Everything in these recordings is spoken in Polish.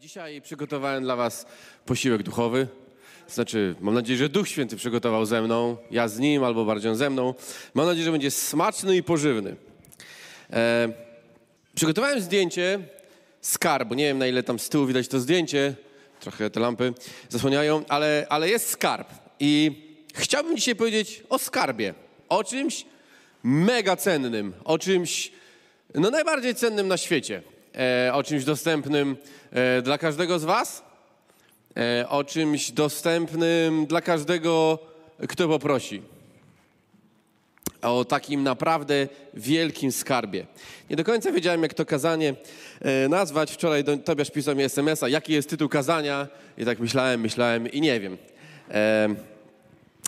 Dzisiaj przygotowałem dla Was posiłek duchowy. Znaczy, mam nadzieję, że Duch Święty przygotował ze mną, ja z Nim albo bardziej on ze mną. Mam nadzieję, że będzie smaczny i pożywny. E, przygotowałem zdjęcie skarbu. Nie wiem, na ile tam z tyłu widać to zdjęcie. Trochę te lampy zasłaniają, ale, ale jest skarb. I chciałbym dzisiaj powiedzieć o skarbie. O czymś mega cennym. O czymś no, najbardziej cennym na świecie. E, o czymś dostępnym e, dla każdego z Was. E, o czymś dostępnym dla każdego, kto poprosi. O takim naprawdę wielkim skarbie. Nie do końca wiedziałem, jak to kazanie nazwać. Wczoraj do, Tobiasz pisał mi SMS-a, jaki jest tytuł kazania. I tak myślałem, myślałem i nie wiem.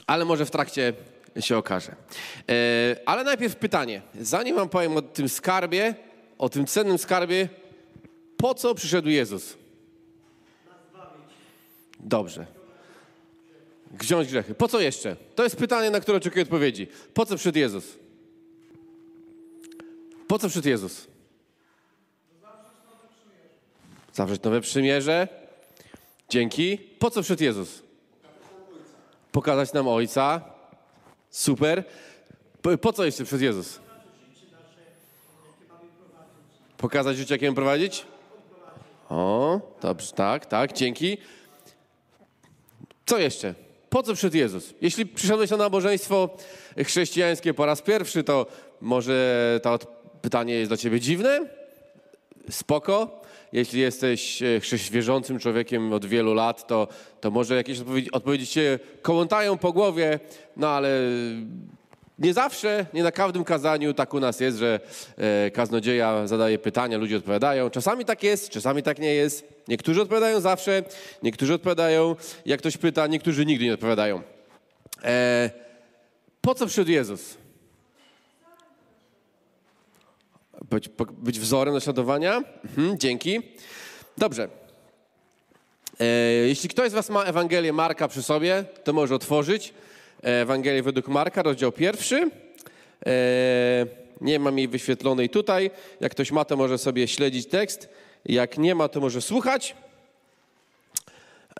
Ale może w trakcie się okaże. Ale najpierw pytanie. Zanim wam powiem o tym skarbie, o tym cennym skarbie, po co przyszedł Jezus? Dobrze. Wziąć grzechy. Po co jeszcze? To jest pytanie, na które oczekuję odpowiedzi. Po co przyszedł Jezus? Po co przyszedł Jezus? Zawrzeć nowe przymierze. Dzięki. Po co przyszedł Jezus? Pokazać nam Ojca. Super. Po, co jeszcze przyszedł Jezus? Pokazać życie, jakie prowadzić? O, dobrze, tak, tak, dzięki. Co jeszcze? Po co przyszedł Jezus? Jeśli przyszedłeś na nabożeństwo chrześcijańskie po raz pierwszy, to może to pytanie jest dla ciebie dziwne? Spoko. Jeśli jesteś e, wierzącym człowiekiem od wielu lat, to, to może jakieś odpowiedzi, odpowiedzi cię kołątają po głowie, no ale nie zawsze, nie na każdym kazaniu tak u nas jest, że e, kaznodzieja zadaje pytania, ludzie odpowiadają. Czasami tak jest, czasami tak nie jest. Niektórzy odpowiadają zawsze, niektórzy odpowiadają, jak ktoś pyta, niektórzy nigdy nie odpowiadają. E, po co przyszedł Jezus? Być, być wzorem naśladowania? Mhm, dzięki. Dobrze. E, jeśli ktoś z Was ma Ewangelię Marka przy sobie, to może otworzyć. Ewangelię według Marka, rozdział pierwszy. E, nie mam jej wyświetlonej tutaj. Jak ktoś ma, to może sobie śledzić tekst. Jak nie ma, to może słuchać.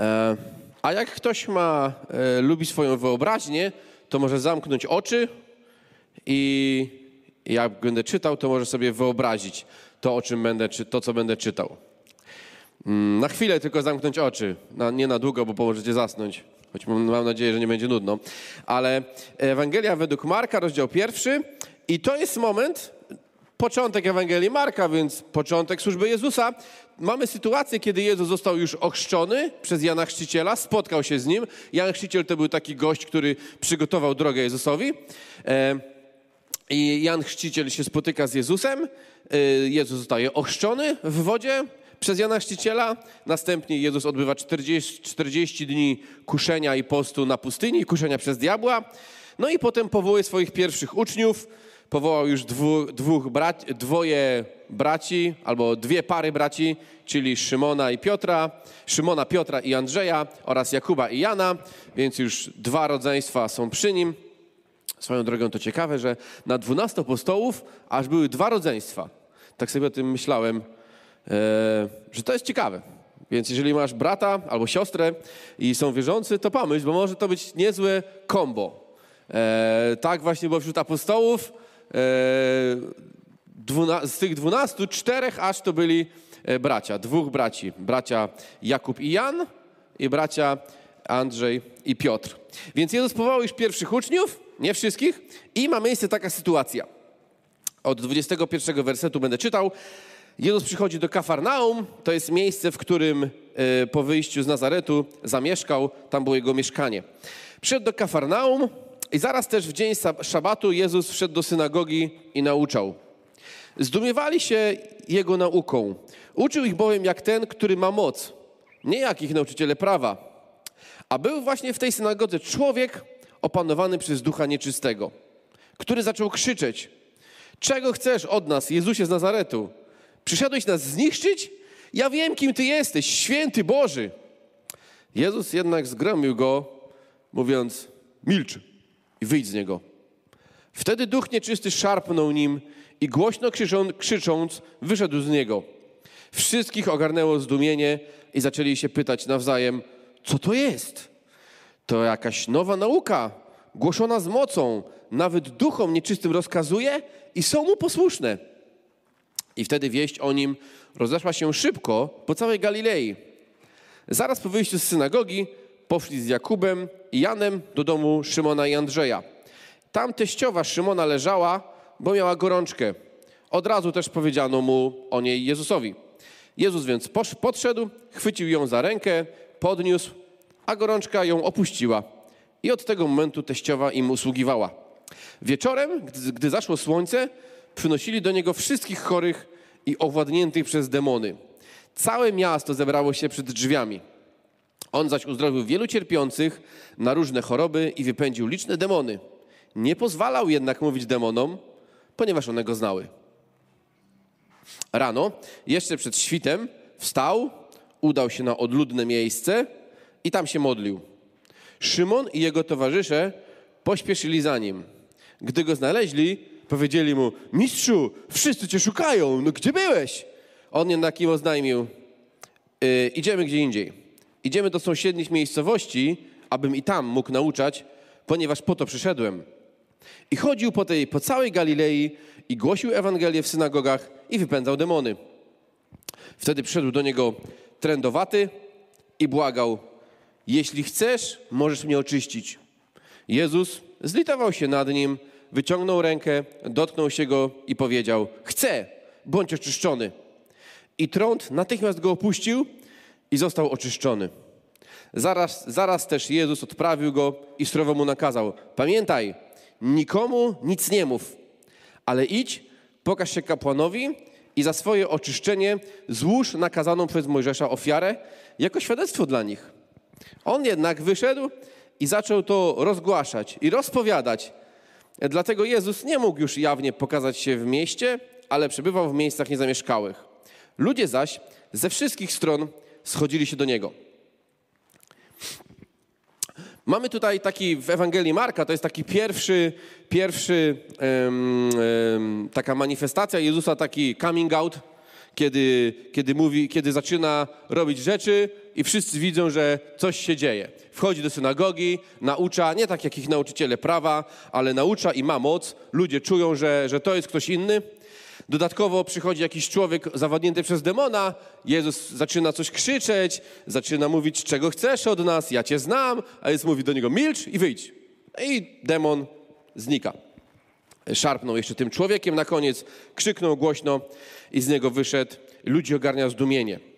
E, a jak ktoś ma, e, lubi swoją wyobraźnię, to może zamknąć oczy i jak będę czytał, to może sobie wyobrazić to, o czym będę, to, co będę czytał. Mm, na chwilę tylko zamknąć oczy, na, nie na długo, bo pomożecie zasnąć choć mam, nadzieję, że nie będzie nudno. Ale Ewangelia według Marka, rozdział pierwszy i to jest moment, początek Ewangelii Marka, więc początek służby Jezusa. Mamy sytuację, kiedy Jezus został już ochrzczony przez Jana Chrzciciela, spotkał się z nim. Jan Chrzciciel to był taki gość, który przygotował drogę Jezusowi. E, I Jan Chrzciciel się spotyka z Jezusem. E, Jezus zostaje ochrzczony w wodzie, przez Jana Chrzciciela. Następnie Jezus odbywa 40, 40 dni kuszenia i postu na pustyni, kuszenia przez diabła. No i potem powołuje swoich pierwszych uczniów. Powołał już dwu, dwóch braci, dwoje braci, albo dwie pary braci, czyli Szymona i Piotra, Szymona, Piotra i Andrzeja oraz Jakuba i Jana, więc już dwa rodzeństwa są przy nim. Swoją drogą to ciekawe, że na dwunastu apostołów aż były dwa rodzeństwa. Tak sobie o tym myślałem że to jest ciekawe. Więc jeżeli masz brata albo siostrę i są wierzący, to pomyśl, bo może to być niezłe kombo. E, tak właśnie było wśród apostołów. E, z tych dwunastu, czterech aż to byli e, bracia, dwóch braci. Bracia Jakub i Jan i bracia Andrzej i Piotr. Więc Jezus powołał już pierwszych uczniów, nie wszystkich, i ma miejsce taka sytuacja. Od 21 wersetu będę czytał. Jezus przychodzi do Kafarnaum, to jest miejsce, w którym e, po wyjściu z Nazaretu zamieszkał, tam było jego mieszkanie. Przyszedł do Kafarnaum i zaraz też w dzień szabatu Jezus wszedł do synagogi i nauczał. Zdumiewali się jego nauką. Uczył ich bowiem jak ten, który ma moc, nie jak ich nauczyciele prawa. A był właśnie w tej synagodze człowiek opanowany przez ducha nieczystego, który zaczął krzyczeć: Czego chcesz od nas, Jezusie z Nazaretu? Przyszedłeś nas zniszczyć? Ja wiem, kim Ty jesteś, święty Boży. Jezus jednak zgromił go, mówiąc: Milcz i wyjdź z niego. Wtedy duch nieczysty szarpnął nim i głośno krzycząc, krzycząc wyszedł z niego. Wszystkich ogarnęło zdumienie i zaczęli się pytać nawzajem, co to jest? To jakaś nowa nauka, głoszona z mocą, nawet duchom nieczystym rozkazuje i są mu posłuszne. I wtedy wieść o nim rozeszła się szybko po całej Galilei. Zaraz po wyjściu z synagogi poszli z Jakubem i Janem do domu Szymona i Andrzeja. Tam teściowa Szymona leżała, bo miała gorączkę. Od razu też powiedziano mu o niej Jezusowi. Jezus więc podszedł, chwycił ją za rękę, podniósł, a gorączka ją opuściła. I od tego momentu teściowa im usługiwała. Wieczorem, gdy, gdy zaszło słońce, przynosili do niego wszystkich chorych i owładniętych przez demony. Całe miasto zebrało się przed drzwiami. On zaś uzdrowił wielu cierpiących na różne choroby i wypędził liczne demony. Nie pozwalał jednak mówić demonom, ponieważ one go znały. Rano, jeszcze przed świtem, wstał, udał się na odludne miejsce i tam się modlił. Szymon i jego towarzysze pośpieszyli za nim. Gdy go znaleźli, powiedzieli mu: Mistrzu, wszyscy cię szukają, no gdzie byłeś? On jednak im oznajmił: yy, Idziemy gdzie indziej. Idziemy do sąsiednich miejscowości, abym i tam mógł nauczać, ponieważ po to przyszedłem. I chodził po tej, po całej Galilei i głosił Ewangelię w synagogach i wypędzał demony. Wtedy przyszedł do niego trędowaty i błagał: Jeśli chcesz, możesz mnie oczyścić. Jezus zlitował się nad nim, wyciągnął rękę, dotknął się go i powiedział: Chcę, bądź oczyszczony. I trąd natychmiast go opuścił i został oczyszczony. Zaraz, zaraz też Jezus odprawił go i surowo mu nakazał: Pamiętaj, nikomu nic nie mów, ale idź, pokaż się kapłanowi i za swoje oczyszczenie złóż nakazaną przez Mojżesza ofiarę jako świadectwo dla nich. On jednak wyszedł i zaczął to rozgłaszać i rozpowiadać. Dlatego Jezus nie mógł już jawnie pokazać się w mieście, ale przebywał w miejscach niezamieszkałych. Ludzie zaś ze wszystkich stron schodzili się do niego. Mamy tutaj taki w Ewangelii Marka, to jest taki pierwszy, pierwszy um, um, taka manifestacja Jezusa, taki coming out, kiedy, kiedy mówi, kiedy zaczyna robić rzeczy i wszyscy widzą, że coś się dzieje. Wchodzi do synagogi, naucza, nie tak jak ich nauczyciele prawa, ale naucza i ma moc. Ludzie czują, że, że to jest ktoś inny. Dodatkowo przychodzi jakiś człowiek zawadnięty przez demona, Jezus zaczyna coś krzyczeć, zaczyna mówić, czego chcesz od nas, ja cię znam, a Jezus mówi do niego, milcz i wyjdź. I demon znika. Szarpnął jeszcze tym człowiekiem na koniec, krzyknął głośno i z niego wyszedł. Ludzi ogarnia zdumienie.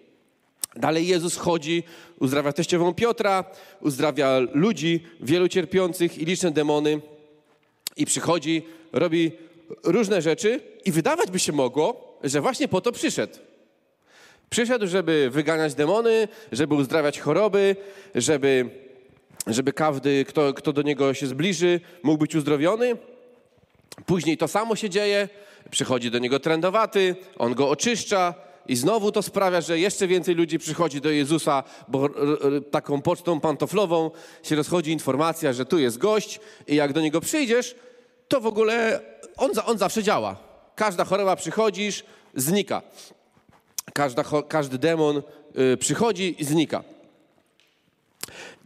Dalej Jezus chodzi, uzdrawia teściową Piotra, uzdrawia ludzi, wielu cierpiących i liczne demony. I przychodzi, robi różne rzeczy i wydawać by się mogło, że właśnie po to przyszedł. Przyszedł, żeby wyganiać demony, żeby uzdrawiać choroby, żeby, żeby każdy, kto, kto do niego się zbliży, mógł być uzdrowiony. Później to samo się dzieje, przychodzi do niego trędowaty, on go oczyszcza i znowu to sprawia, że jeszcze więcej ludzi przychodzi do Jezusa, bo taką pocztą pantoflową się rozchodzi informacja, że tu jest gość i jak do niego przyjdziesz, to w ogóle on, on zawsze działa. Każda choroba przychodzisz, znika. Każda, każdy demon y, przychodzi i znika.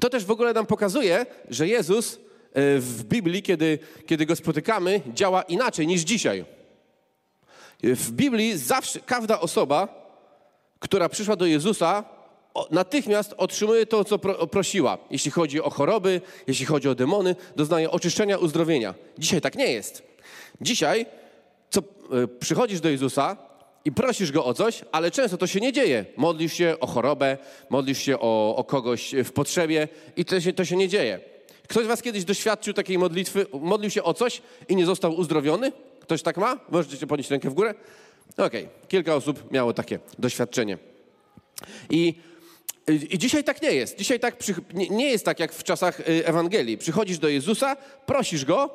To też w ogóle nam pokazuje, że Jezus y, w Biblii, kiedy, kiedy go spotykamy, działa inaczej niż dzisiaj. W Biblii zawsze każda osoba, która przyszła do Jezusa, natychmiast otrzymuje to, co prosiła. Jeśli chodzi o choroby, jeśli chodzi o demony, doznaje oczyszczenia, uzdrowienia. Dzisiaj tak nie jest. Dzisiaj co, e, przychodzisz do Jezusa i prosisz Go o coś, ale często to się nie dzieje. Modlisz się o chorobę, modlisz się o, o kogoś w potrzebie i to się, to się nie dzieje. Ktoś z was kiedyś doświadczył takiej modlitwy, modlił się o coś i nie został uzdrowiony? Ktoś tak ma? Możecie podnieść rękę w górę? Okej, okay. kilka osób miało takie doświadczenie. I, I, dzisiaj tak nie jest. Dzisiaj tak przy, nie, nie jest tak jak w czasach y, Ewangelii. Przychodzisz do Jezusa, prosisz Go,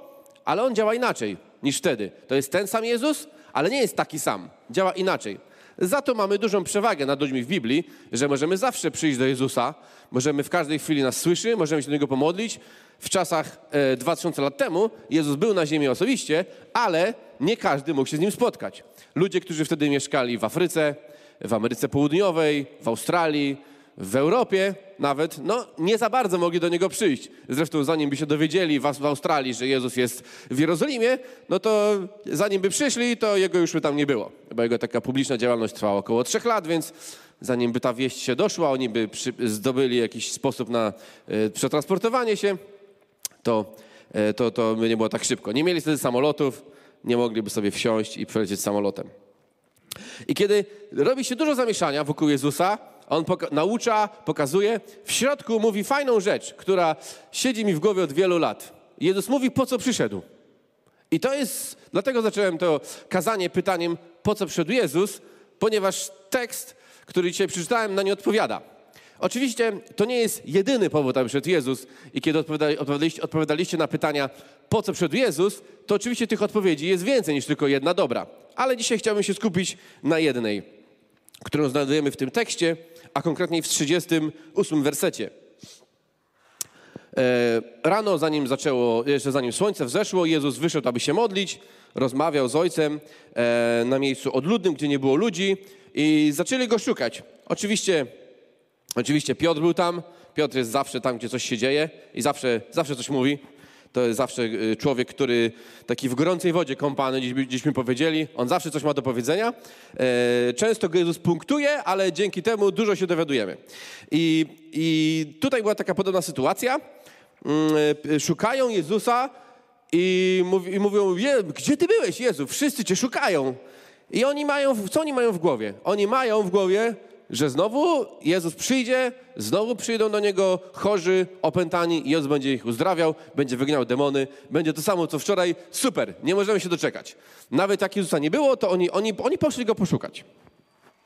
ale On działa inaczej niż wtedy. To jest ten sam Jezus, ale nie jest taki sam. Działa inaczej. Za to mamy dużą przewagę nad ludźmi w Biblii, że możemy zawsze przyjść do Jezusa, możemy w każdej chwili nas słyszy, możemy się do Niego pomodlić. W czasach e, 2000 lat temu Jezus był na ziemi osobiście, ale nie każdy mógł się z Nim spotkać. Ludzie, którzy wtedy mieszkali w Afryce, w Ameryce Południowej, w Australii, w Europie nawet, no nie za bardzo mogli do niego przyjść. Zresztą zanim by się dowiedzieli w Australii, że Jezus jest w Jerozolimie, no to zanim by przyszli, to jego już by tam nie było. Bo jego taka publiczna działalność trwała około trzech lat, więc zanim by ta wieść się doszła, oni by przy, zdobyli jakiś sposób na y, przetransportowanie się, to, y, to, to by nie było tak szybko. Nie mieli wtedy samolotów, nie mogliby sobie wsiąść i przelecieć samolotem. I kiedy robi się dużo zamieszania wokół Jezusa, on poka naucza, pokazuje, w środku mówi fajną rzecz, która siedzi mi w głowie od wielu lat. Jezus mówi, po co przyszedł. I to jest, dlatego zacząłem to kazanie pytaniem, po co przyszedł Jezus, ponieważ tekst, który dzisiaj przeczytałem, na nie odpowiada. Oczywiście to nie jest jedyny powód, aby przyszedł Jezus i kiedy odpowiadaliście, odpowiadaliście na pytania, po co przyszedł Jezus, to oczywiście tych odpowiedzi jest więcej niż tylko jedna dobra. Ale dzisiaj chciałbym się skupić na jednej, którą znajdujemy w tym tekście, a konkretniej w 38 wersecie. E, rano, zanim zaczęło, jeszcze zanim słońce wzeszło, Jezus wyszedł, aby się modlić, rozmawiał z Ojcem e, na miejscu odludnym, gdzie nie było ludzi i zaczęli go szukać. Oczywiście, oczywiście Piotr był tam, Piotr jest zawsze tam, gdzie coś się dzieje i zawsze, zawsze coś mówi. To jest zawsze y, człowiek, który taki w gorącej wodzie kąpany, dziś, dziśmy powiedzieli. On zawsze coś ma do powiedzenia. E, często go Jezus punktuje, ale dzięki temu dużo się dowiadujemy. I, i tutaj była taka podobna sytuacja. Mm, e, szukają Jezusa i, mówi, i mówią, gdzie ty byłeś, Jezu? Wszyscy cię szukają. I oni mają, co oni mają w głowie? Oni mają w głowie, że znowu Jezus przyjdzie, znowu przyjdą do Niego chorzy, opętani i Jezus będzie ich uzdrawiał, będzie wygnał demony, będzie to samo co wczoraj. Super, nie możemy się doczekać. Nawet jak Jezusa nie było, to oni, oni, oni poszli Go poszukać,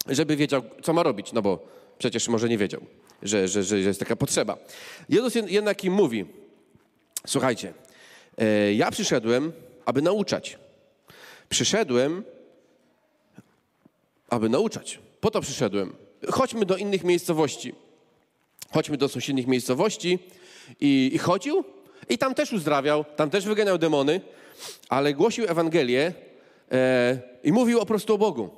żeby wiedział, co ma robić, no bo przecież może nie wiedział, że, że, że jest taka potrzeba. Jezus jednak im mówi, słuchajcie, e, ja przyszedłem, aby nauczać. Przyszedłem, aby nauczać. Po to przyszedłem chodźmy do innych miejscowości. Chodźmy do sąsiednich miejscowości i, i chodził i tam też uzdrawiał, tam też wyganiał demony, ale głosił Ewangelię e, i mówił po prostu o Bogu.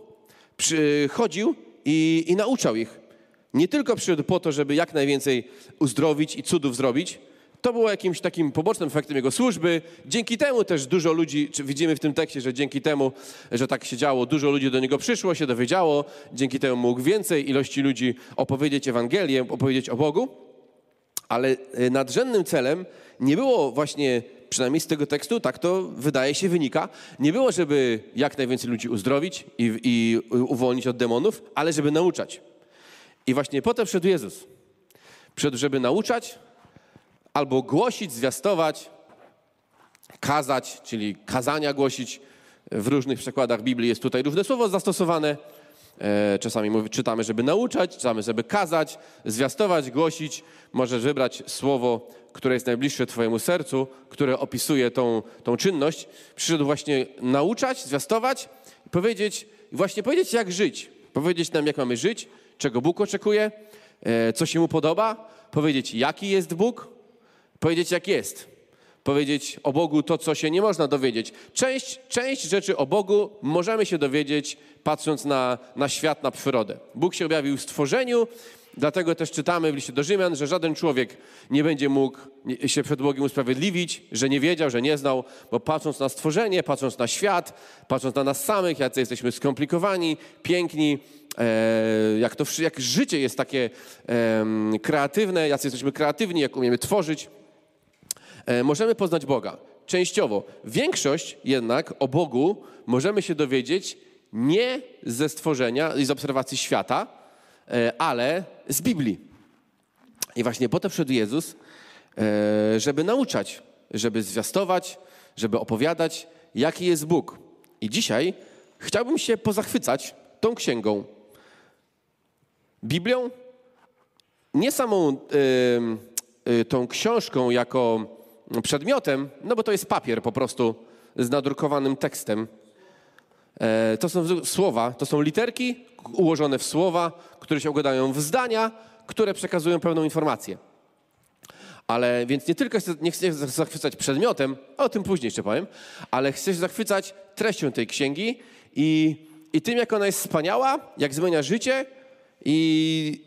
Przychodził i, i nauczał ich. Nie tylko przyszedł po to, żeby jak najwięcej uzdrowić i cudów zrobić, to było jakimś takim pobocznym efektem jego służby. Dzięki temu też dużo ludzi, widzimy w tym tekście, że dzięki temu, że tak się działo, dużo ludzi do niego przyszło, się dowiedziało. Dzięki temu mógł więcej ilości ludzi opowiedzieć Ewangelię, opowiedzieć o Bogu. Ale y, nadrzędnym celem nie było właśnie, przynajmniej z tego tekstu, tak to wydaje się wynika, nie było, żeby jak najwięcej ludzi uzdrowić i, i uwolnić od demonów, ale żeby nauczać. I właśnie potem przyszedł Jezus. Przyszedł, żeby nauczać, albo głosić, zwiastować, kazać, czyli kazania głosić. W różnych przekładach Biblii jest tutaj różne słowo zastosowane. E, czasami czytamy, żeby nauczać, czytamy, żeby kazać, zwiastować, głosić. Możesz wybrać słowo, które jest najbliższe Twojemu sercu, które opisuje tą, tą czynność. Przyszedł właśnie nauczać, zwiastować, powiedzieć, właśnie powiedzieć, jak żyć. Powiedzieć nam, jak mamy żyć, czego Bóg oczekuje, e, co się Mu podoba, powiedzieć, jaki jest Bóg, Powiedzieć jak jest. Powiedzieć o Bogu to, co się nie można dowiedzieć. Część, część rzeczy o Bogu możemy się dowiedzieć, patrząc na, na świat, na przyrodę. Bóg się objawił w stworzeniu, Dlatego też czytamy w liście do Rzymian, że żaden człowiek nie będzie mógł się przed Bogiem usprawiedliwić, że nie wiedział, że nie znał, bo patrząc na stworzenie, patrząc na świat, patrząc na nas samych, jacy jesteśmy skomplikowani, piękni, e, jak, to, jak życie jest takie kreatywne, jacy jesteśmy kreatywni, jak umiemy tworzyć, możemy poznać Boga. Częściowo. Większość jednak o Bogu możemy się dowiedzieć nie ze stworzenia i z obserwacji świata, e, ale z Biblii. I właśnie po to przyszedł Jezus, e, żeby nauczać, żeby zwiastować, żeby opowiadać, jaki jest Bóg. I dzisiaj chciałbym się pozachwycać tą księgą. Biblią, nie samą y, y, tą książką jako przedmiotem, no bo to jest papier po prostu z nadrukowanym tekstem. E, to są słowa, to są literki ułożone w słowa, które się układają w zdania, które przekazują pewną informację. Ale więc nie tylko nie chcę się zachwycać przedmiotem, o tym później jeszcze powiem, ale chcę się zachwycać treścią tej księgi i, i tym, jak ona jest wspaniała, jak zmienia życie i,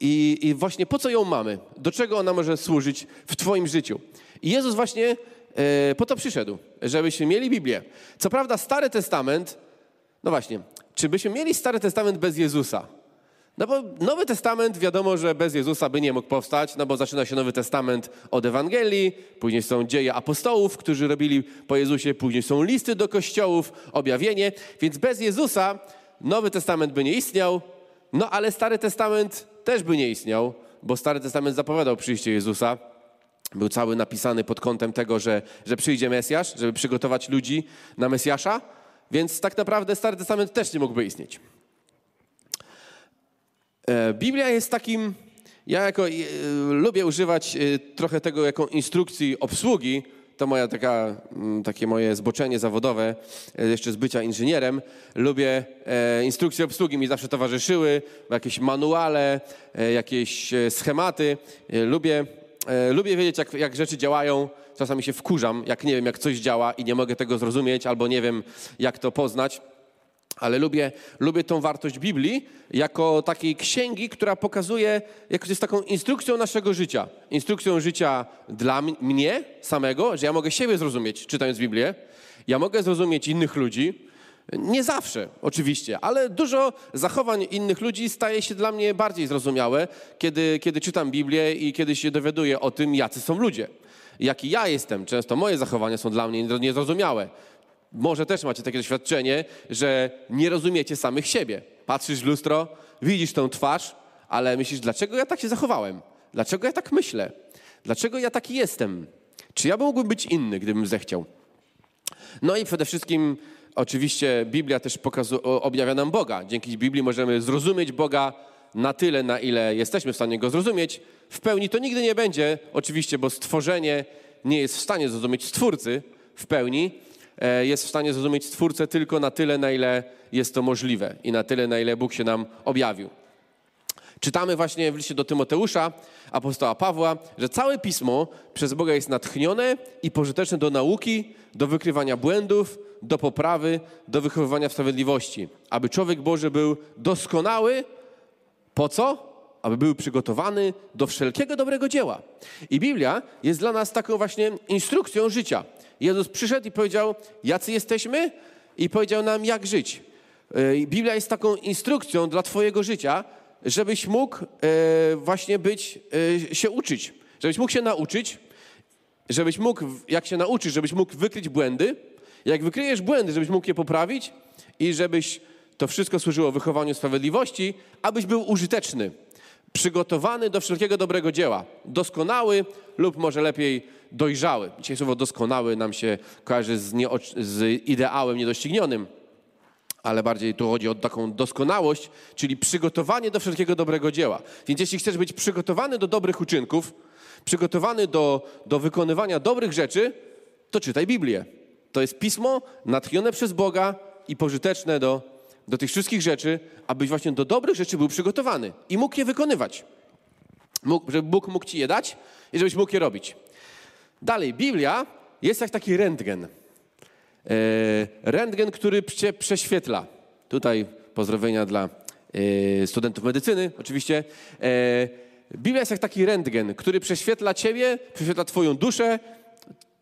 i, i właśnie po co ją mamy, do czego ona może służyć w Twoim życiu. I Jezus właśnie e, po to przyszedł, żebyśmy mieli Biblię. Co prawda, Stary Testament, no właśnie, czy byśmy mieli Stary Testament bez Jezusa? No bo Nowy Testament wiadomo, że bez Jezusa by nie mógł powstać, no bo zaczyna się Nowy Testament od Ewangelii, później są dzieje apostołów, którzy robili po Jezusie, później są listy do kościołów, objawienie, więc bez Jezusa Nowy Testament by nie istniał, no ale Stary Testament też by nie istniał, bo Stary Testament zapowiadał przyjście Jezusa. Był cały napisany pod kątem tego, że, że przyjdzie Mesjasz, żeby przygotować ludzi na Mesjasza, więc tak naprawdę Stary Testament też nie mógłby istnieć. E, Biblia jest takim, ja jako e, lubię używać e, trochę tego jako instrukcji obsługi, to moja taka, mm, takie moje zboczenie zawodowe, jeszcze z bycia inżynierem. Lubię instrukcje obsługi, mi zawsze towarzyszyły, jakieś manuale, jakieś schematy. Lubię, lubię wiedzieć, jak, jak rzeczy działają. Czasami się wkurzam, jak nie wiem, jak coś działa i nie mogę tego zrozumieć, albo nie wiem, jak to poznać ale lubię, lubię tą wartość Biblii jako takiej księgi, która pokazuje, jak jest taką instrukcją naszego życia. Instrukcją życia dla mnie samego, że ja mogę siebie zrozumieć, czytając Biblię. Ja mogę zrozumieć innych ludzi. Nie zawsze, oczywiście, ale dużo zachowań innych ludzi staje się dla mnie bardziej zrozumiałe, kiedy, kiedy czytam Biblię i kiedy się dowiaduję o tym, jacy są ludzie. Jaki ja jestem. Często moje zachowania są dla mnie niezrozumiałe. Może też macie takie doświadczenie, że nie rozumiecie samych siebie. Patrzysz w lustro, widzisz tą twarz, ale myślisz, dlaczego ja tak się zachowałem? Dlaczego ja tak myślę? Dlaczego ja taki jestem? Czy ja mógłbym być inny, gdybym zechciał? No i przede wszystkim, oczywiście, Biblia też pokazuje, objawia nam Boga. Dzięki Biblii możemy zrozumieć Boga na tyle, na ile jesteśmy w stanie go zrozumieć. W pełni to nigdy nie będzie, oczywiście, bo stworzenie nie jest w stanie zrozumieć Stwórcy w pełni, E, jest w stanie zrozumieć Stwórcę tylko na tyle, na ile jest to możliwe i na tyle, na ile Bóg się nam objawił. Czytamy właśnie w liście do Tymoteusza, apostoła Pawła, że całe pismo przez Boga jest natchnione i pożyteczne do nauki, do wykrywania błędów, do poprawy, do wychowywania w sprawiedliwości, aby człowiek Boży był doskonały. Po co? Aby był przygotowany do wszelkiego dobrego dzieła. I Biblia jest dla nas taką właśnie instrukcją życia. Jezus przyszedł i powiedział, jacy jesteśmy i powiedział nam, jak żyć. E, Biblia jest taką instrukcją dla Twojego życia, żebyś mógł e, właśnie być, e, się uczyć, żebyś mógł się nauczyć, żebyś mógł, jak się nauczysz, żebyś mógł wykryć błędy. Jak wykryjesz błędy, żebyś mógł je poprawić i żebyś to wszystko służyło wychowaniu sprawiedliwości, abyś był użyteczny, przygotowany do wszelkiego dobrego dzieła, doskonały lub może lepiej dojrzały. Dzisiaj słowo doskonały nam się kojarzy z, z ideałem niedoścignionym, ale bardziej tu chodzi o taką doskonałość, czyli przygotowanie do wszelkiego dobrego dzieła. Więc jeśli chcesz być przygotowany do dobrych uczynków, przygotowany do, do wykonywania dobrych rzeczy, to czytaj Biblię. To jest pismo natchnione przez Boga i pożyteczne do, do tych wszystkich rzeczy, abyś właśnie do dobrych rzeczy był przygotowany i mógł je wykonywać. Mógł, żeby Bóg mógł ci je dać i żebyś mógł je robić. Dalej, Biblia jest jak taki rentgen. E, rentgen, który cię prześwietla. Tutaj pozdrowienia dla e, studentów medycyny, oczywiście. E, Biblia jest jak taki rentgen, który prześwietla ciebie, prześwietla twoją duszę.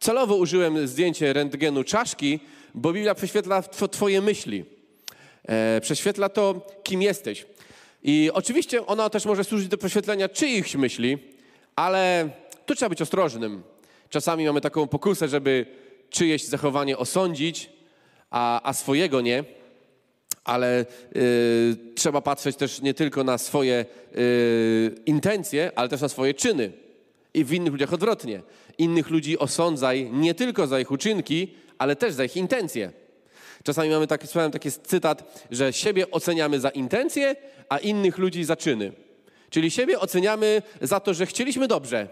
Celowo użyłem zdjęcie rentgenu czaszki, bo Biblia prześwietla twoje myśli. Prześwietla to, kim jesteś. I oczywiście ona też może służyć do prześwietlenia czyichś myśli, ale tu trzeba być ostrożnym. Czasami mamy taką pokusę, żeby czyjeś zachowanie osądzić, a, a swojego nie. Ale y, trzeba patrzeć też nie tylko na swoje y, intencje, ale też na swoje czyny. I w innych ludziach odwrotnie. Innych ludzi osądzaj nie tylko za ich uczynki, ale też za ich intencje. Czasami mamy taki, taki cytat, że siebie oceniamy za intencje, a innych ludzi za czyny. Czyli siebie oceniamy za to, że chcieliśmy dobrze,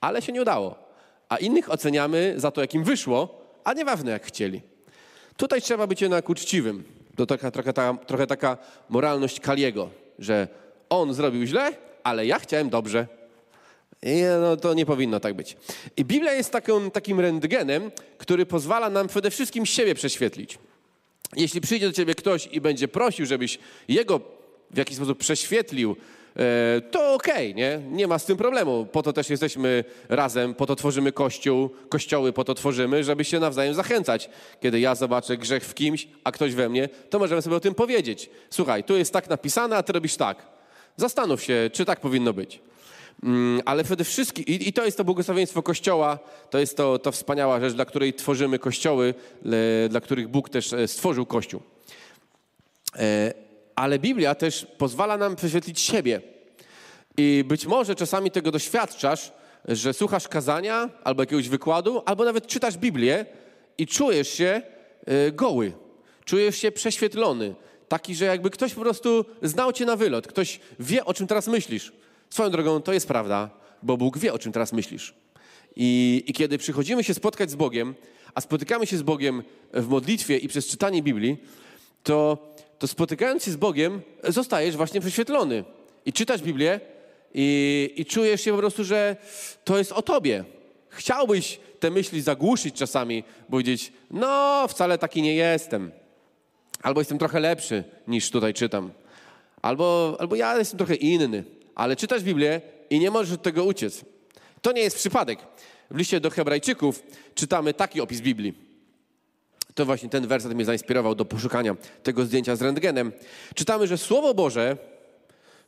ale się nie udało a innych oceniamy za to, jak im wyszło, a nieważne jak chcieli. Tutaj trzeba być jednak uczciwym. To taka, trochę, ta, trochę taka moralność Kaliego, że on zrobił źle, ale ja chciałem dobrze. I no, to nie powinno tak być. I Biblia jest taką, takim rentgenem, który pozwala nam przede wszystkim siebie prześwietlić. Jeśli przyjdzie do ciebie ktoś i będzie prosił, żebyś jego w jakiś sposób prześwietlił, to okej, okay, nie? Nie ma z tym problemu. Po to też jesteśmy razem, po to tworzymy kościół, kościoły po to tworzymy, żeby się nawzajem zachęcać. Kiedy ja zobaczę grzech w kimś, a ktoś we mnie, to możemy sobie o tym powiedzieć. Słuchaj, tu jest tak napisane, a ty robisz tak. Zastanów się, czy tak powinno być. Mm, ale przede wszystkim, i, to jest to błogosławieństwo Kościoła, to jest to, to wspaniała rzecz, dla której tworzymy kościoły, dla których Bóg też e, stworzył Kościół. Ale Biblia też pozwala nam prześwietlić siebie. I być może czasami tego doświadczasz, że słuchasz kazania albo jakiegoś wykładu, albo nawet czytasz Biblię i czujesz się e, goły, czujesz się prześwietlony. Taki, że jakby ktoś po prostu znał cię na wylot, ktoś wie, o czym teraz myślisz. Swoją drogą to jest prawda, bo Bóg wie, o czym teraz myślisz. I, I, kiedy przychodzimy się spotkać z Bogiem, a spotykamy się z Bogiem w modlitwie i przez czytanie Biblii, to, to spotykając się z Bogiem, zostajesz właśnie prześwietlony. I czytasz Biblię i, i czujesz się po prostu, że to jest o tobie. Chciałbyś te myśli zagłuszyć czasami, powiedzieć, no wcale taki nie jestem. Albo jestem trochę lepszy niż tutaj czytam. Albo, albo ja jestem trochę inny ale czytasz Biblię i nie możesz od tego uciec. To nie jest przypadek. W liście do Hebrajczyków czytamy taki opis Biblii. To właśnie ten werset mnie zainspirował do poszukania tego zdjęcia z rentgenem. Czytamy, że Słowo Boże,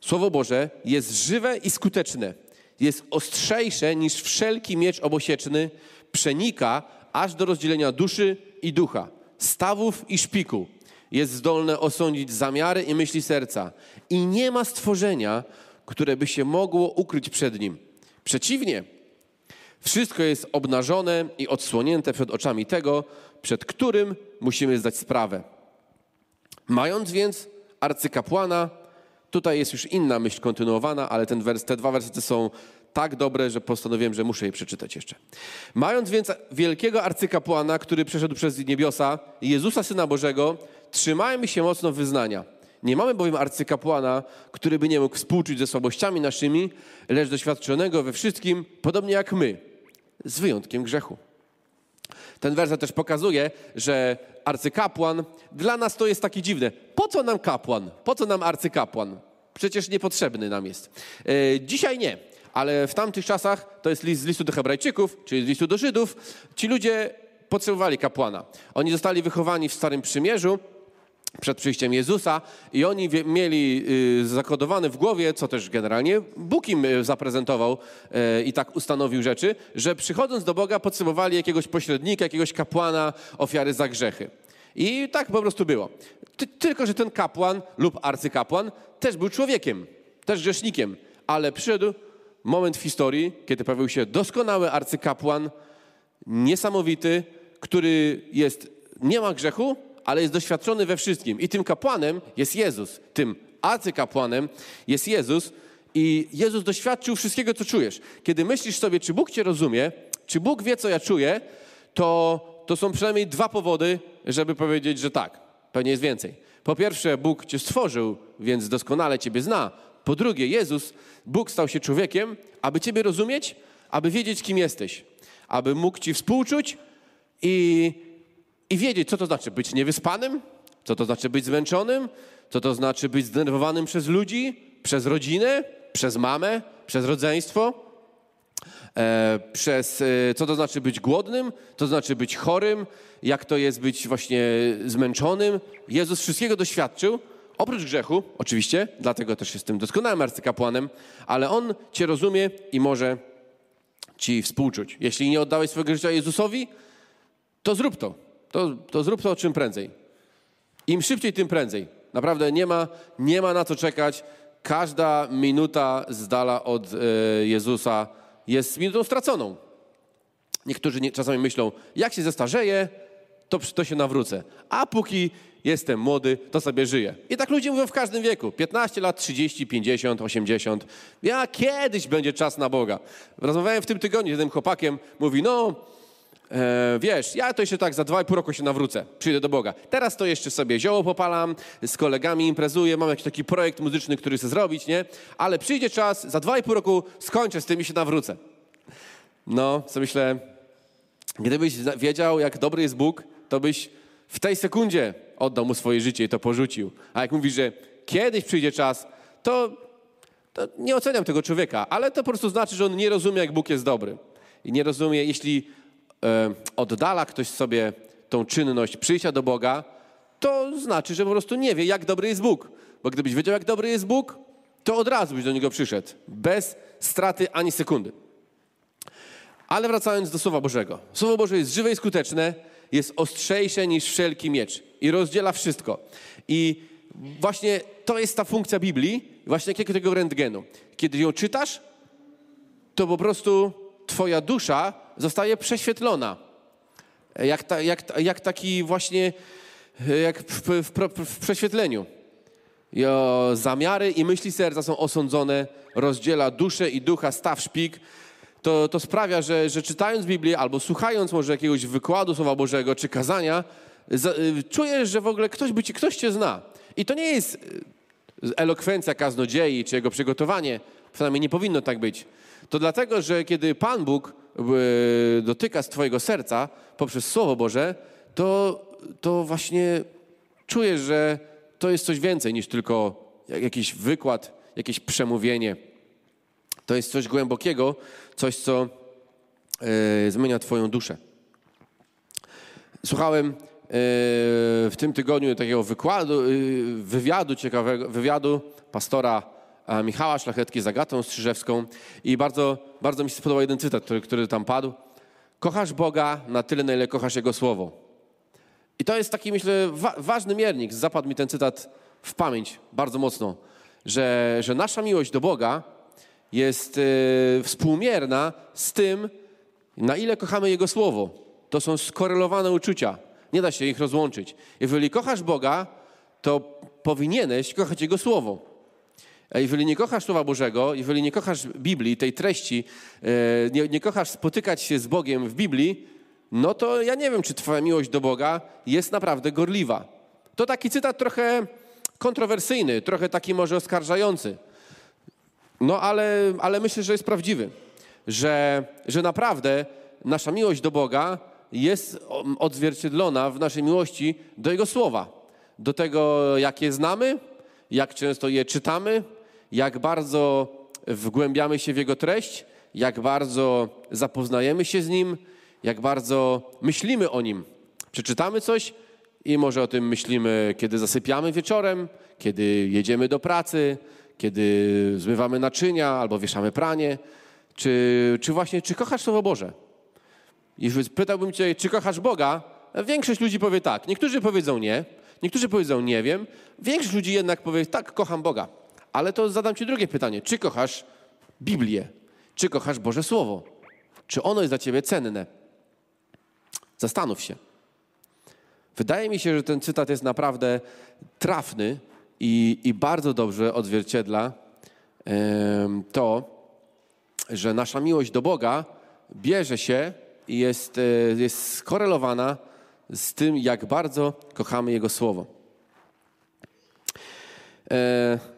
Słowo Boże jest żywe i skuteczne. Jest ostrzejsze niż wszelki miecz obosieczny, przenika aż do rozdzielenia duszy i ducha, stawów i szpiku. Jest zdolne osądzić zamiary i myśli serca. I nie ma stworzenia, które by się mogło ukryć przed nim. Przeciwnie, wszystko jest obnażone i odsłonięte przed oczami tego, przed którym musimy zdać sprawę. Mając więc arcykapłana, tutaj jest już inna myśl kontynuowana, ale ten wers, te dwa wersety są tak dobre, że postanowiłem, że muszę je przeczytać jeszcze. Mając więc wielkiego arcykapłana, który przeszedł przez niebiosa, Jezusa Syna Bożego, trzymajmy się mocno wyznania. Nie mamy bowiem arcykapłana, który by nie mógł współczuć ze słabościami naszymi, lecz doświadczonego we wszystkim, podobnie jak my, z wyjątkiem grzechu. Ten werset też pokazuje, że arcykapłan dla nas to jest taki dziwne. Po co nam kapłan? Po co nam arcykapłan? Przecież niepotrzebny nam jest. E, dzisiaj nie, ale w tamtych czasach to jest list z listu do Hebrajczyków, czyli z listu do Żydów. Ci ludzie potrzebowali kapłana. Oni zostali wychowani w Starym Przymierzu przed przyjściem Jezusa i oni mieli y, zakodowane w głowie, co też generalnie Bóg im y, zaprezentował y, i tak ustanowił rzeczy, że przychodząc do Boga potrzebowali jakiegoś pośrednika, jakiegoś kapłana ofiary za grzechy. I tak po prostu było. Tylko, że ten kapłan lub arcykapłan też był człowiekiem, też grzesznikiem, ale przyszedł moment w historii, kiedy pojawił się doskonały arcykapłan, niesamowity, który jest, nie ma grzechu, ale jest doświadczony we wszystkim. I tym kapłanem jest Jezus. Tym arcykapłanem jest Jezus. I Jezus doświadczył wszystkiego, co czujesz. Kiedy myślisz sobie, czy Bóg cię rozumie, czy Bóg wie, co ja czuję, to, to są przynajmniej dwa powody, żeby powiedzieć, że tak. Pewnie jest więcej. Po pierwsze, Bóg cię stworzył, więc doskonale ciebie zna. Po drugie, Jezus, Bóg stał się człowiekiem, aby ciebie rozumieć, aby wiedzieć, kim jesteś, aby mógł ci współczuć i i wiedzieć, co to znaczy być niewyspanym, co to znaczy być zmęczonym, co to znaczy być zdenerwowanym przez ludzi, przez rodzinę, przez mamę, przez rodzeństwo, e, przez e, co to znaczy być głodnym, to znaczy być chorym, jak to jest być właśnie zmęczonym. Jezus wszystkiego doświadczył, oprócz grzechu, oczywiście, dlatego też jest tym doskonałym arcykapłanem, ale On Cię rozumie i może Ci współczuć. Jeśli nie oddałeś swojego życia Jezusowi, to zrób to to, to zrób to czym prędzej. Im szybciej, tym prędzej. Naprawdę nie ma, nie ma na co czekać. Każda minuta z dala od e, Jezusa jest minutą straconą. Niektórzy nie, czasami myślą, jak się zestarzeję, to, to się nawrócę. A póki jestem młody, to sobie żyję. I tak ludzie mówią w każdym wieku. 15 lat, 30, 50, 80. Ja kiedyś będzie czas na Boga. Rozmawiałem w tym tygodniu z jednym chłopakiem. Mówi, no E, wiesz, ja to jeszcze tak za dwa i pół roku się nawrócę, przyjdę do Boga. Teraz to jeszcze sobie zioło popalam, z kolegami imprezuję, mam jakiś taki projekt muzyczny, który chcę zrobić, nie? Ale przyjdzie czas, za dwa i pół roku skończę z tym i się nawrócę. No, co myślę, gdybyś wiedział, jak dobry jest Bóg, to byś w tej sekundzie oddał mu swoje życie i to porzucił. A jak mówi, że kiedyś przyjdzie czas, to, to nie oceniam tego człowieka, ale to po prostu znaczy, że on nie rozumie, jak Bóg jest dobry. I nie rozumie, jeśli oddala ktoś sobie tą czynność przyjścia do Boga, to znaczy, że po prostu nie wie, jak dobry jest Bóg. Bo gdybyś wiedział, jak dobry jest Bóg, to od razu byś do Niego przyszedł. Bez straty ani sekundy. Ale wracając do Słowa Bożego. Słowo Boże jest żywe i skuteczne, jest ostrzejsze niż wszelki miecz i rozdziela wszystko. I właśnie to jest ta funkcja Biblii, właśnie jakiego tego rentgenu. Kiedy ją czytasz, to po prostu twoja dusza zostaje prześwietlona. Jak, ta, jak, jak taki właśnie, jak w, w, w prześwietleniu. I o, zamiary i myśli serca są osądzone, rozdziela duszę i ducha, staw szpik. To, to sprawia, że, że czytając Biblię albo słuchając może jakiegoś wykładu Słowa Bożego czy kazania, za, y, czujesz, że w ogóle ktoś, by ci, ktoś cię zna. I to nie jest y, elokwencja kaznodziei czy jego przygotowanie, przynajmniej nie powinno tak być. To dlatego, że kiedy Pan Bóg dotyka z twojego serca poprzez Słowo Boże, to, to właśnie czujesz, że to jest coś więcej niż tylko jakiś wykład, jakieś przemówienie. To jest coś głębokiego, coś, co e, zmienia Twoją duszę. Słuchałem e, w tym tygodniu takiego wykładu, e, wywiadu ciekawego, wywiadu pastora Michała Szlachetki z Agatą Strzyżewską i bardzo, bardzo mi się spodobał jeden cytat, który, który tam padł. Kochasz Boga na tyle, na ile kochasz Jego Słowo. I to jest taki, myślę, wa ważny miernik. Zapadł mi ten cytat w pamięć bardzo mocno, że, że nasza miłość do Boga jest yy, współmierna z tym, na ile kochamy Jego Słowo. To są skorelowane uczucia. Nie da się ich rozłączyć. Jeżeli kochasz Boga, to powinieneś kochać Jego Słowo. A jeżeli nie kochasz Słowa Bożego, jeżeli nie kochasz Biblii, tej treści, yy, nie, nie kochasz spotykać się z Bogiem w Biblii, no to ja nie wiem, czy Twoja miłość do Boga jest naprawdę gorliwa. To taki cytat trochę kontrowersyjny, trochę taki może oskarżający. No ale, ale myślę, że jest prawdziwy, że, że naprawdę nasza miłość do Boga jest odzwierciedlona w naszej miłości do Jego Słowa, do tego, jak je znamy, jak często je czytamy, jak bardzo wgłębiamy się w Jego treść, jak bardzo zapoznajemy się z Nim, jak bardzo myślimy o nim. Przeczytamy coś i może o tym myślimy, kiedy zasypiamy wieczorem, kiedy jedziemy do pracy, kiedy zmywamy naczynia albo wieszamy pranie. Czy, czy właśnie, czy kochasz Słowo Boże? Jeśli pytałbym cię, czy kochasz Boga, większość ludzi powie tak. Niektórzy powiedzą nie, niektórzy powiedzą nie wiem. Większość ludzi jednak powie tak, kocham Boga. Ale to zadam ci drugie pytanie. Czy kochasz Biblię? Czy kochasz Boże Słowo? Czy ono jest dla ciebie cenne? Zastanów się. Wydaje mi się, że ten cytat jest naprawdę trafny i, i bardzo dobrze odzwierciedla to, że nasza miłość do Boga bierze się i jest, e, jest skorelowana z tym, jak bardzo kochamy Jego Słowo. E,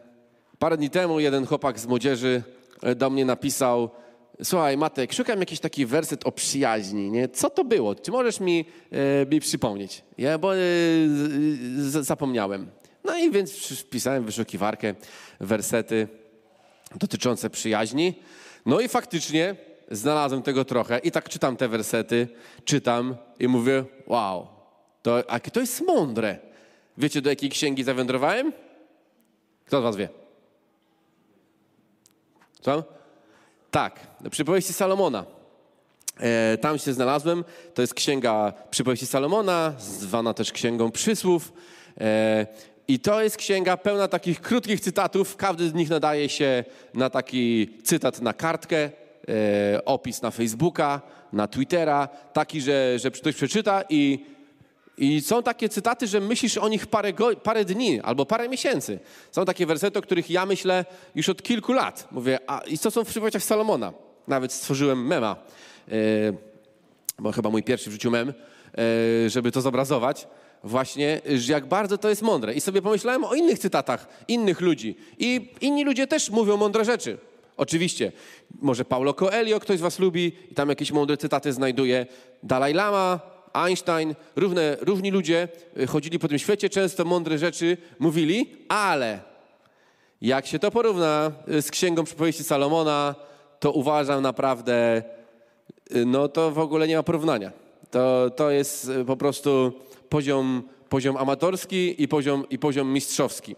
parę dni temu jeden chłopak z młodzieży do mnie napisał, Słuchaj, Matek, szukam jakiś taki werset o przyjaźni, nie? Co to było? Czy możesz mi, e, mi przypomnieć? Ja, bo e, z, zapomniałem. No i więc wpisałem w wyszukiwarkę wersety dotyczące przyjaźni. No i faktycznie znalazłem tego trochę i tak czytam te wersety, czytam i mówię, wow, to, to jest mądre. Wiecie, do jakiej księgi zawędrowałem? Kto z was wie? Co? Tak, przypowieści Salomona. E, tam się znalazłem. To jest księga przypowieści Salomona, zwana też księgą przysłów. E, I to jest księga pełna takich krótkich cytatów. Każdy z nich nadaje się na taki cytat na kartkę, e, opis na Facebooka, na Twittera, taki, że, że ktoś przeczyta i i są takie cytaty, że myślisz o nich parę, go, parę dni albo parę miesięcy. Są takie wersety, o których ja myślę już od kilku lat. Mówię, a i co są w przypowieściach Salomona? Nawet stworzyłem mema, yy, bo chyba mój pierwszy w życiu mem, yy, żeby to zobrazować. Właśnie, że jak bardzo to jest mądre. I sobie pomyślałem o innych cytatach, innych ludzi. I inni ludzie też mówią mądre rzeczy. Oczywiście, może Paulo Coelho ktoś z was lubi i tam jakieś mądre cytaty znajduje. Dalaj Lama Einstein, równe, równi ludzie y, chodzili po tym świecie, często mądre rzeczy mówili, ale jak się to porówna y, z księgą przypowieści Salomona, to uważam naprawdę, y, no to w ogóle nie ma porównania. To, to jest po prostu poziom, poziom amatorski i poziom, i poziom mistrzowski.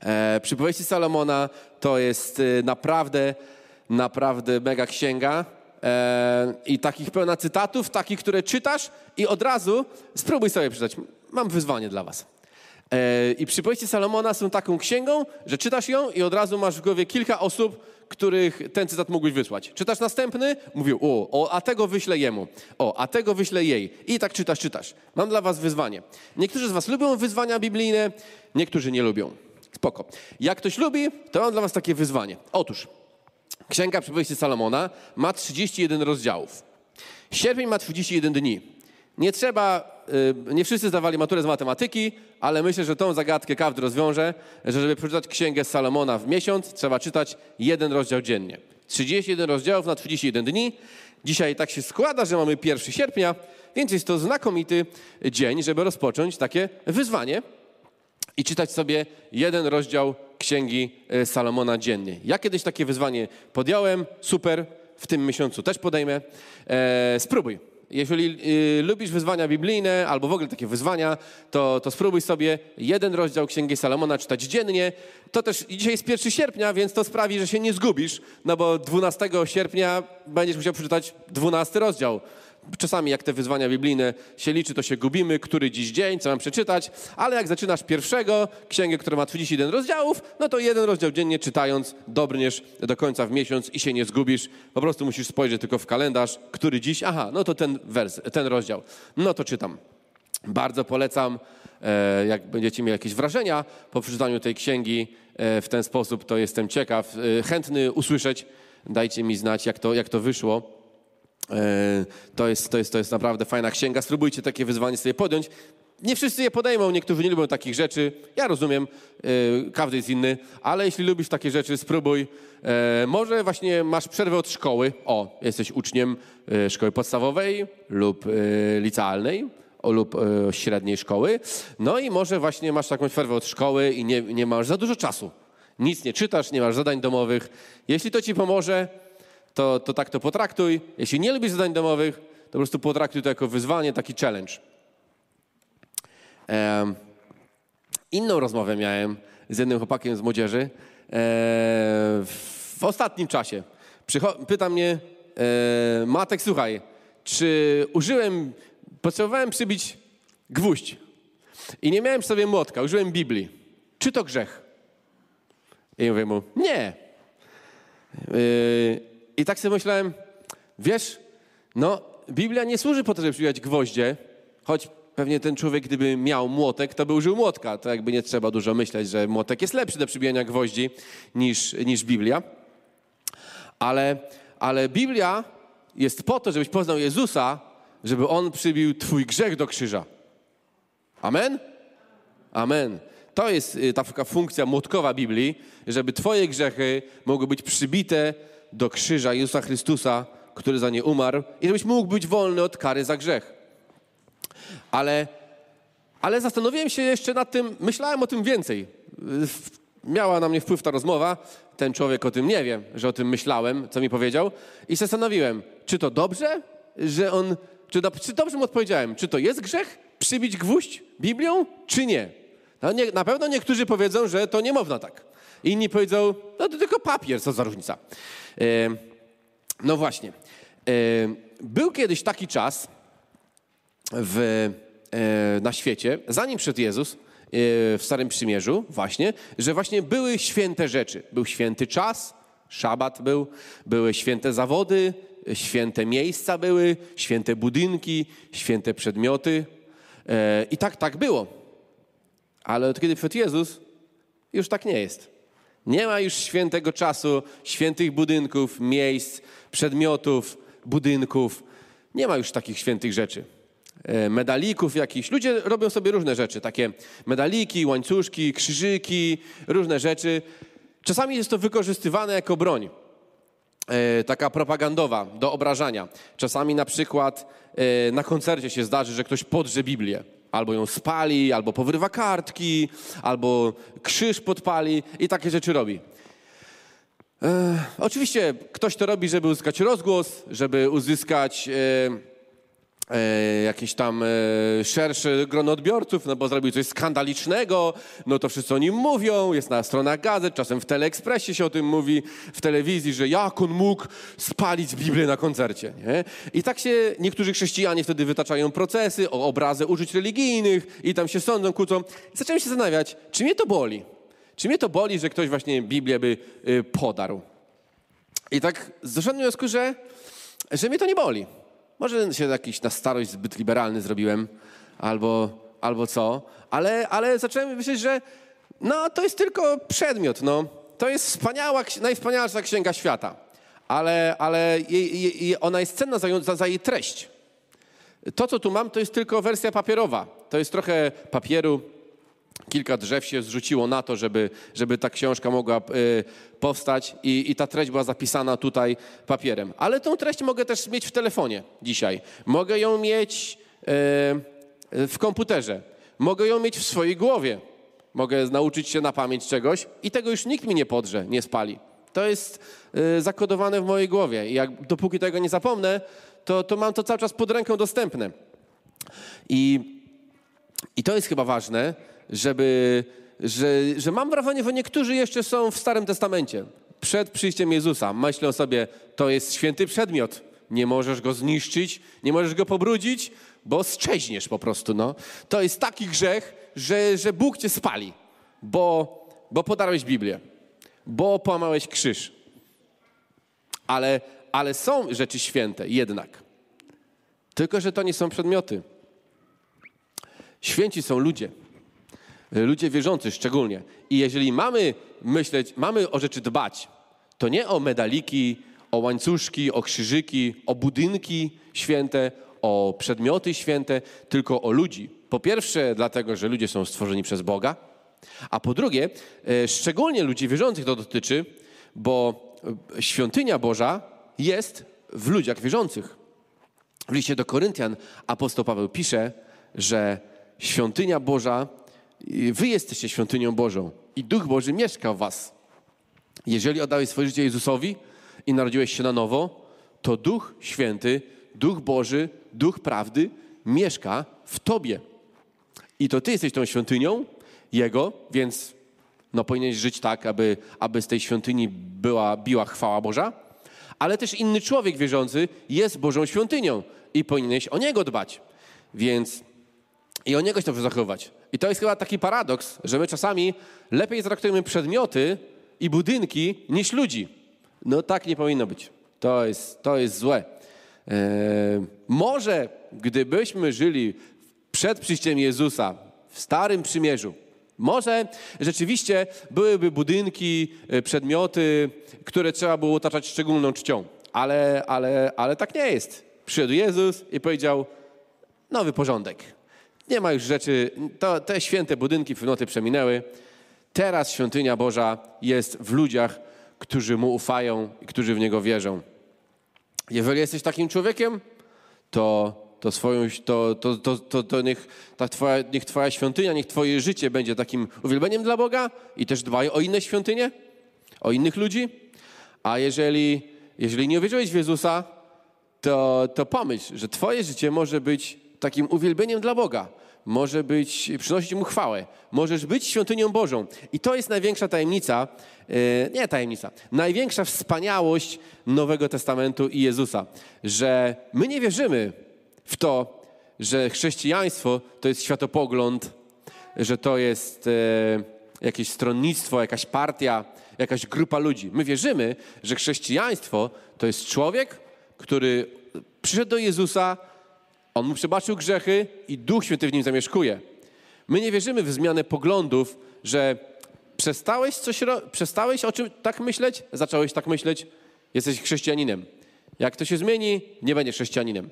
E, przypowieści Salomona to jest naprawdę, naprawdę mega księga. I takich pełna cytatów, takich, które czytasz i od razu spróbuj sobie przeczytać. Mam wyzwanie dla was. I przypowieści Salomona są taką księgą, że czytasz ją i od razu masz w głowie kilka osób, których ten cytat mógłbyś wysłać. Czytasz następny, mówił, o, o, a tego wyślę jemu, o, a tego wyślę jej. I tak czytasz, czytasz. Mam dla was wyzwanie. Niektórzy z was lubią wyzwania biblijne, niektórzy nie lubią. Spoko. Jak ktoś lubi, to mam dla was takie wyzwanie. Otóż, Księga Przypowieści Salomona ma 31 rozdziałów. Sierpień ma 31 dni. Nie trzeba, y, nie wszyscy zdawali maturę z matematyki, ale myślę, że tą zagadkę każdy rozwiąże, że żeby przeczytać Księgę Salomona w miesiąc, trzeba czytać jeden rozdział dziennie. 31 rozdziałów na 31 dni. Dzisiaj tak się składa, że mamy 1 sierpnia, więc jest to znakomity dzień, żeby rozpocząć takie wyzwanie i czytać sobie jeden rozdział Księgi e, Salomona dziennie. Ja kiedyś takie wyzwanie podjąłem, super, w tym miesiącu też podejmę. E, spróbuj. Jeśli y, lubisz wyzwania biblijne albo w ogóle takie wyzwania, to, to spróbuj sobie jeden rozdział Księgi Salomona czytać dziennie. To też dzisiaj jest 1 sierpnia, więc to sprawi, że się nie zgubisz, no bo 12 sierpnia będziesz musiał przeczytać 12 rozdział. Czasami jak te wyzwania biblijne się liczy, to się gubimy, który dziś dzień, co mam przeczytać, ale jak zaczynasz pierwszego, księgę, która ma 31 rozdziałów, no to jeden rozdział dziennie czytając dobrniesz do końca w miesiąc i się nie zgubisz. Po prostu musisz spojrzeć tylko w kalendarz, który dziś, aha, no to ten wers, ten rozdział. No to czytam. Bardzo polecam, e, jak będziecie mieli jakieś wrażenia po przeczytaniu tej księgi e, w ten sposób, to jestem ciekaw, e, chętny usłyszeć. Dajcie mi znać, jak to, jak to wyszło. E, to jest, to, jest, to jest naprawdę fajna księga. Spróbujcie takie wyzwanie sobie podjąć. Nie wszyscy je podejmą, niektórzy nie lubią takich rzeczy. Ja rozumiem, e, każdy jest inny, ale jeśli lubisz takie rzeczy, spróbuj. E, może właśnie masz przerwę od szkoły. O, jesteś uczniem szkoły podstawowej lub licealnej lub średniej szkoły. No i może właśnie masz taką przerwę od szkoły i nie, nie masz za dużo czasu. Nic nie czytasz, nie masz zadań domowych. Jeśli to ci pomoże, to, to tak to potraktuj. Jeśli nie lubisz zadań domowych, to po prostu potraktuj to jako wyzwanie, taki challenge. Inną rozmowę miałem z jednym chłopakiem z młodzieży e, w ostatnim czasie. Przycho- pyta mnie, e, Matek, słuchaj, czy użyłem, potrzebowałem przybić gwóźdź i nie miałem w sobie młotka, użyłem Biblii. Czy to grzech? I mówię mu, nie. E, i tak sobie myślałem, wiesz, no Biblia nie służy po to, żeby przybijać gwoździe, choć pewnie ten człowiek, gdyby miał młotek, to by użył młotka. To jakby nie trzeba dużo myśleć, że młotek jest lepszy do przybijania gwoździ niż, niż Biblia. Ale, ale Biblia jest po to, żebyś poznał Jezusa, żeby On przybił twój grzech do krzyża. Amen? Amen. To jest y, taka funkcja młotkowa Biblii, żeby twoje grzechy mogły być przybite do krzyża Jezusa Chrystusa, który za nie umarł i żebyś mógł być wolny od kary za grzech. Ale, ale zastanowiłem się jeszcze nad tym, myślałem o tym więcej. Miała na mnie wpływ ta rozmowa, ten człowiek o tym nie wie, że o tym myślałem, co mi powiedział i zastanowiłem, czy to dobrze, że on, czy, czy dobrze mu odpowiedziałem, czy to jest grzech przybić gwóźdź Biblią, czy nie. No nie, na pewno niektórzy powiedzą, że to nie można tak. Inni powiedzą, no to tylko papier, co za różnica. No właśnie. Był kiedyś taki czas w, e, na świecie, zanim przyszedł Jezus, e, w Starym Przymierzu właśnie, że właśnie były święte rzeczy. Był święty czas, szabat był, były święte zawody, święte miejsca były, święte budynki, święte przedmioty. E, I tak, tak było. Ale od kiedy przyszedł Jezus, już tak nie jest. Nie ma już świętego czasu, świętych budynków, miejsc, przedmiotów, budynków. Nie ma już takich świętych rzeczy. E, medalików jakichś. Ludzie robią sobie różne rzeczy, takie medaliki, łańcuszki, krzyżyki, różne rzeczy. Czasami jest to wykorzystywane jako broń. e, taka propagandowa do obrażania. Czasami na przykład e, na koncercie się zdarzy, że ktoś podrze Biblię. Albo ją spali, albo powrywa kartki, albo krzyż podpali i takie rzeczy robi. E, oczywiście ktoś to robi, żeby uzyskać rozgłos, żeby uzyskać e, e, jakieś tam e, szersze grono odbiorców, no bo zrobił coś skandalicznego, no to wszyscy o nim mówią, jest na stronach gazet, czasem w Teleekspresie się o tym mówi, w telewizji, że jak on mógł spalić Biblię na koncercie. Nie? I tak się niektórzy chrześcijanie wtedy wytaczają procesy o obrazę użyć religijnych i tam się sądzą, kłócą. I zacząłem się zastanawiać, czy mnie to boli? Czy mnie to boli, że ktoś właśnie Biblię by y, podarł? I tak doszedłem do wniosku, że, że mnie to nie boli. Może się jakiś na starość zbyt liberalny zrobiłem, albo, albo co, ale, ale zacząłem myśleć, że no, to jest tylko przedmiot. No. To jest wspaniała, najwspanialsza księga świata, ale, ale jej, jej, ona jest cenna za, za, za jej treść. To, co tu mam, to jest tylko wersja papierowa. To jest trochę papieru, kilka drzew się zrzuciło na to, żeby, żeby ta książka mogła y, powstać i, i, ta treść była zapisana tutaj papierem. Ale tą treść mogę też mieć w telefonie dzisiaj. Mogę ją mieć y, w komputerze. Mogę ją mieć w swojej głowie. Mogę nauczyć się na pamięć czegoś i tego już nikt mi nie podrze, nie spali. To jest zakodowane w mojej głowie i jak, dopóki tego nie zapomnę, to, to mam to cały czas pod ręką dostępne. I, i to jest chyba ważne, żeby, że, że mam wrażenie, że niektórzy jeszcze są w Starym Testamencie. Przed przyjściem Jezusa myślą sobie, to jest święty przedmiot. Nie możesz go zniszczyć, nie możesz go pobrudzić, bo szczeźniesz po prostu. No. To jest taki grzech, że, że Bóg cię spali, bo, bo podarłeś Biblię, bo połamałeś krzyż. Ale, ale są rzeczy święte jednak. Tylko, że to nie są przedmioty. Święci są ludzie. E, ludzie wierzący szczególnie. I jeżeli mamy myśleć, mamy o rzeczy dbać, to nie o medaliki, o łańcuszki, o krzyżyki, o budynki święte, o przedmioty święte, tylko o ludzi. Po pierwsze, dlatego, że ludzie są stworzeni przez Boga, a po drugie, e, szczególnie ludzi wierzących to dotyczy, bo e, świątynia Boża jest w ludziach wierzących. W liście do Koryntian apostoł Paweł pisze, że świątynia Boża Wy jesteście świątynią Bożą i Duch Boży mieszka w was. Jeżeli oddałeś swoje życie Jezusowi i narodziłeś się na nowo, to Duch Święty, Duch Boży, Duch Prawdy mieszka w tobie. I to ty jesteś tą świątynią Jego, więc no, powinieneś żyć tak, aby, aby z tej świątyni była, biła chwała Boża, ale też inny człowiek wierzący jest Bożą świątynią i powinieneś o Niego dbać. Więc i o Niego się dobrze zachować. I to jest chyba taki paradoks, że my czasami lepiej traktujemy przedmioty i budynki niż ludzi. No tak nie powinno być. To jest, to jest złe. Eee, może gdybyśmy żyli przed przyjściem Jezusa w Starym Przymierzu, może rzeczywiście byłyby budynki, e, przedmioty, które trzeba było otaczać szczególną czcią, ale, ale, ale tak nie jest. Przyszedł Jezus i powiedział, nowy porządek. Nie ma już rzeczy, to, te święte budynki pewnoty przeminęły. Teraz świątynia Boża jest w ludziach, którzy Mu ufają i którzy w Niego wierzą. Jeżeli jesteś takim człowiekiem, to, to, swoją, to, to, to, to, to niech, ta twoja, niech Twoja świątynia, niech Twoje życie będzie takim uwielbieniem dla Boga i też dbaj o inne świątynie, o innych ludzi. A jeżeli, jeżeli nie uwierzyłeś w Jezusa, to, to pomyśl, że Twoje życie może być takim uwielbieniem dla Boga. Może być, przynosić Mu chwałę. Możesz być świątynią Bożą. I to jest największa tajemnica, yy, nie tajemnica, największa wspaniałość Nowego Testamentu i Jezusa. Że my nie wierzymy w to, że chrześcijaństwo to jest światopogląd, że to jest yy, jakieś stronnictwo, jakaś partia, jakaś grupa ludzi. My wierzymy, że chrześcijaństwo to jest człowiek, który przyszedł do Jezusa, on mu przebaczył grzechy i Duch Święty w nim zamieszkuje. My nie wierzymy w zmianę poglądów, że przestałeś coś, przestałeś o czym tak myśleć, zacząłeś tak myśleć, jesteś chrześcijaninem. Jak to się zmieni, nie będziesz chrześcijaninem.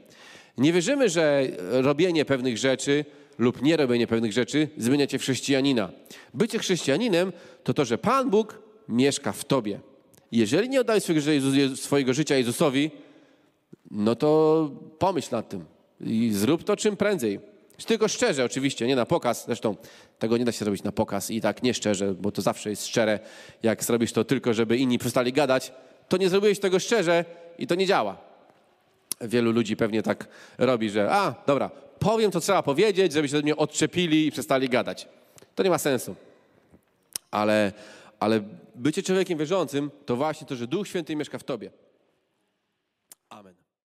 Nie wierzymy, że robienie pewnych rzeczy lub nie robienie pewnych rzeczy zmienia cię w chrześcijanina. Bycie chrześcijaninem to to, że Pan Bóg mieszka w tobie. Jeżeli nie Jezus- swojego życia Jezusowi, no to pomyśl nad tym i zrób to czym prędzej. Tylko szczerze oczywiście, nie na pokaz. Zresztą tego nie da się zrobić na pokaz i tak nie szczerze, bo to zawsze jest szczere. Jak zrobisz to tylko, żeby inni przestali gadać, to nie zrobiłeś tego szczerze i to nie działa. Wielu ludzi pewnie tak robi, że a, dobra, powiem, co trzeba powiedzieć, żeby się od mnie odczepili i przestali gadać. To nie ma sensu. Ale, ale bycie człowiekiem wierzącym to właśnie to, że Duch Święty mieszka w tobie. Amen.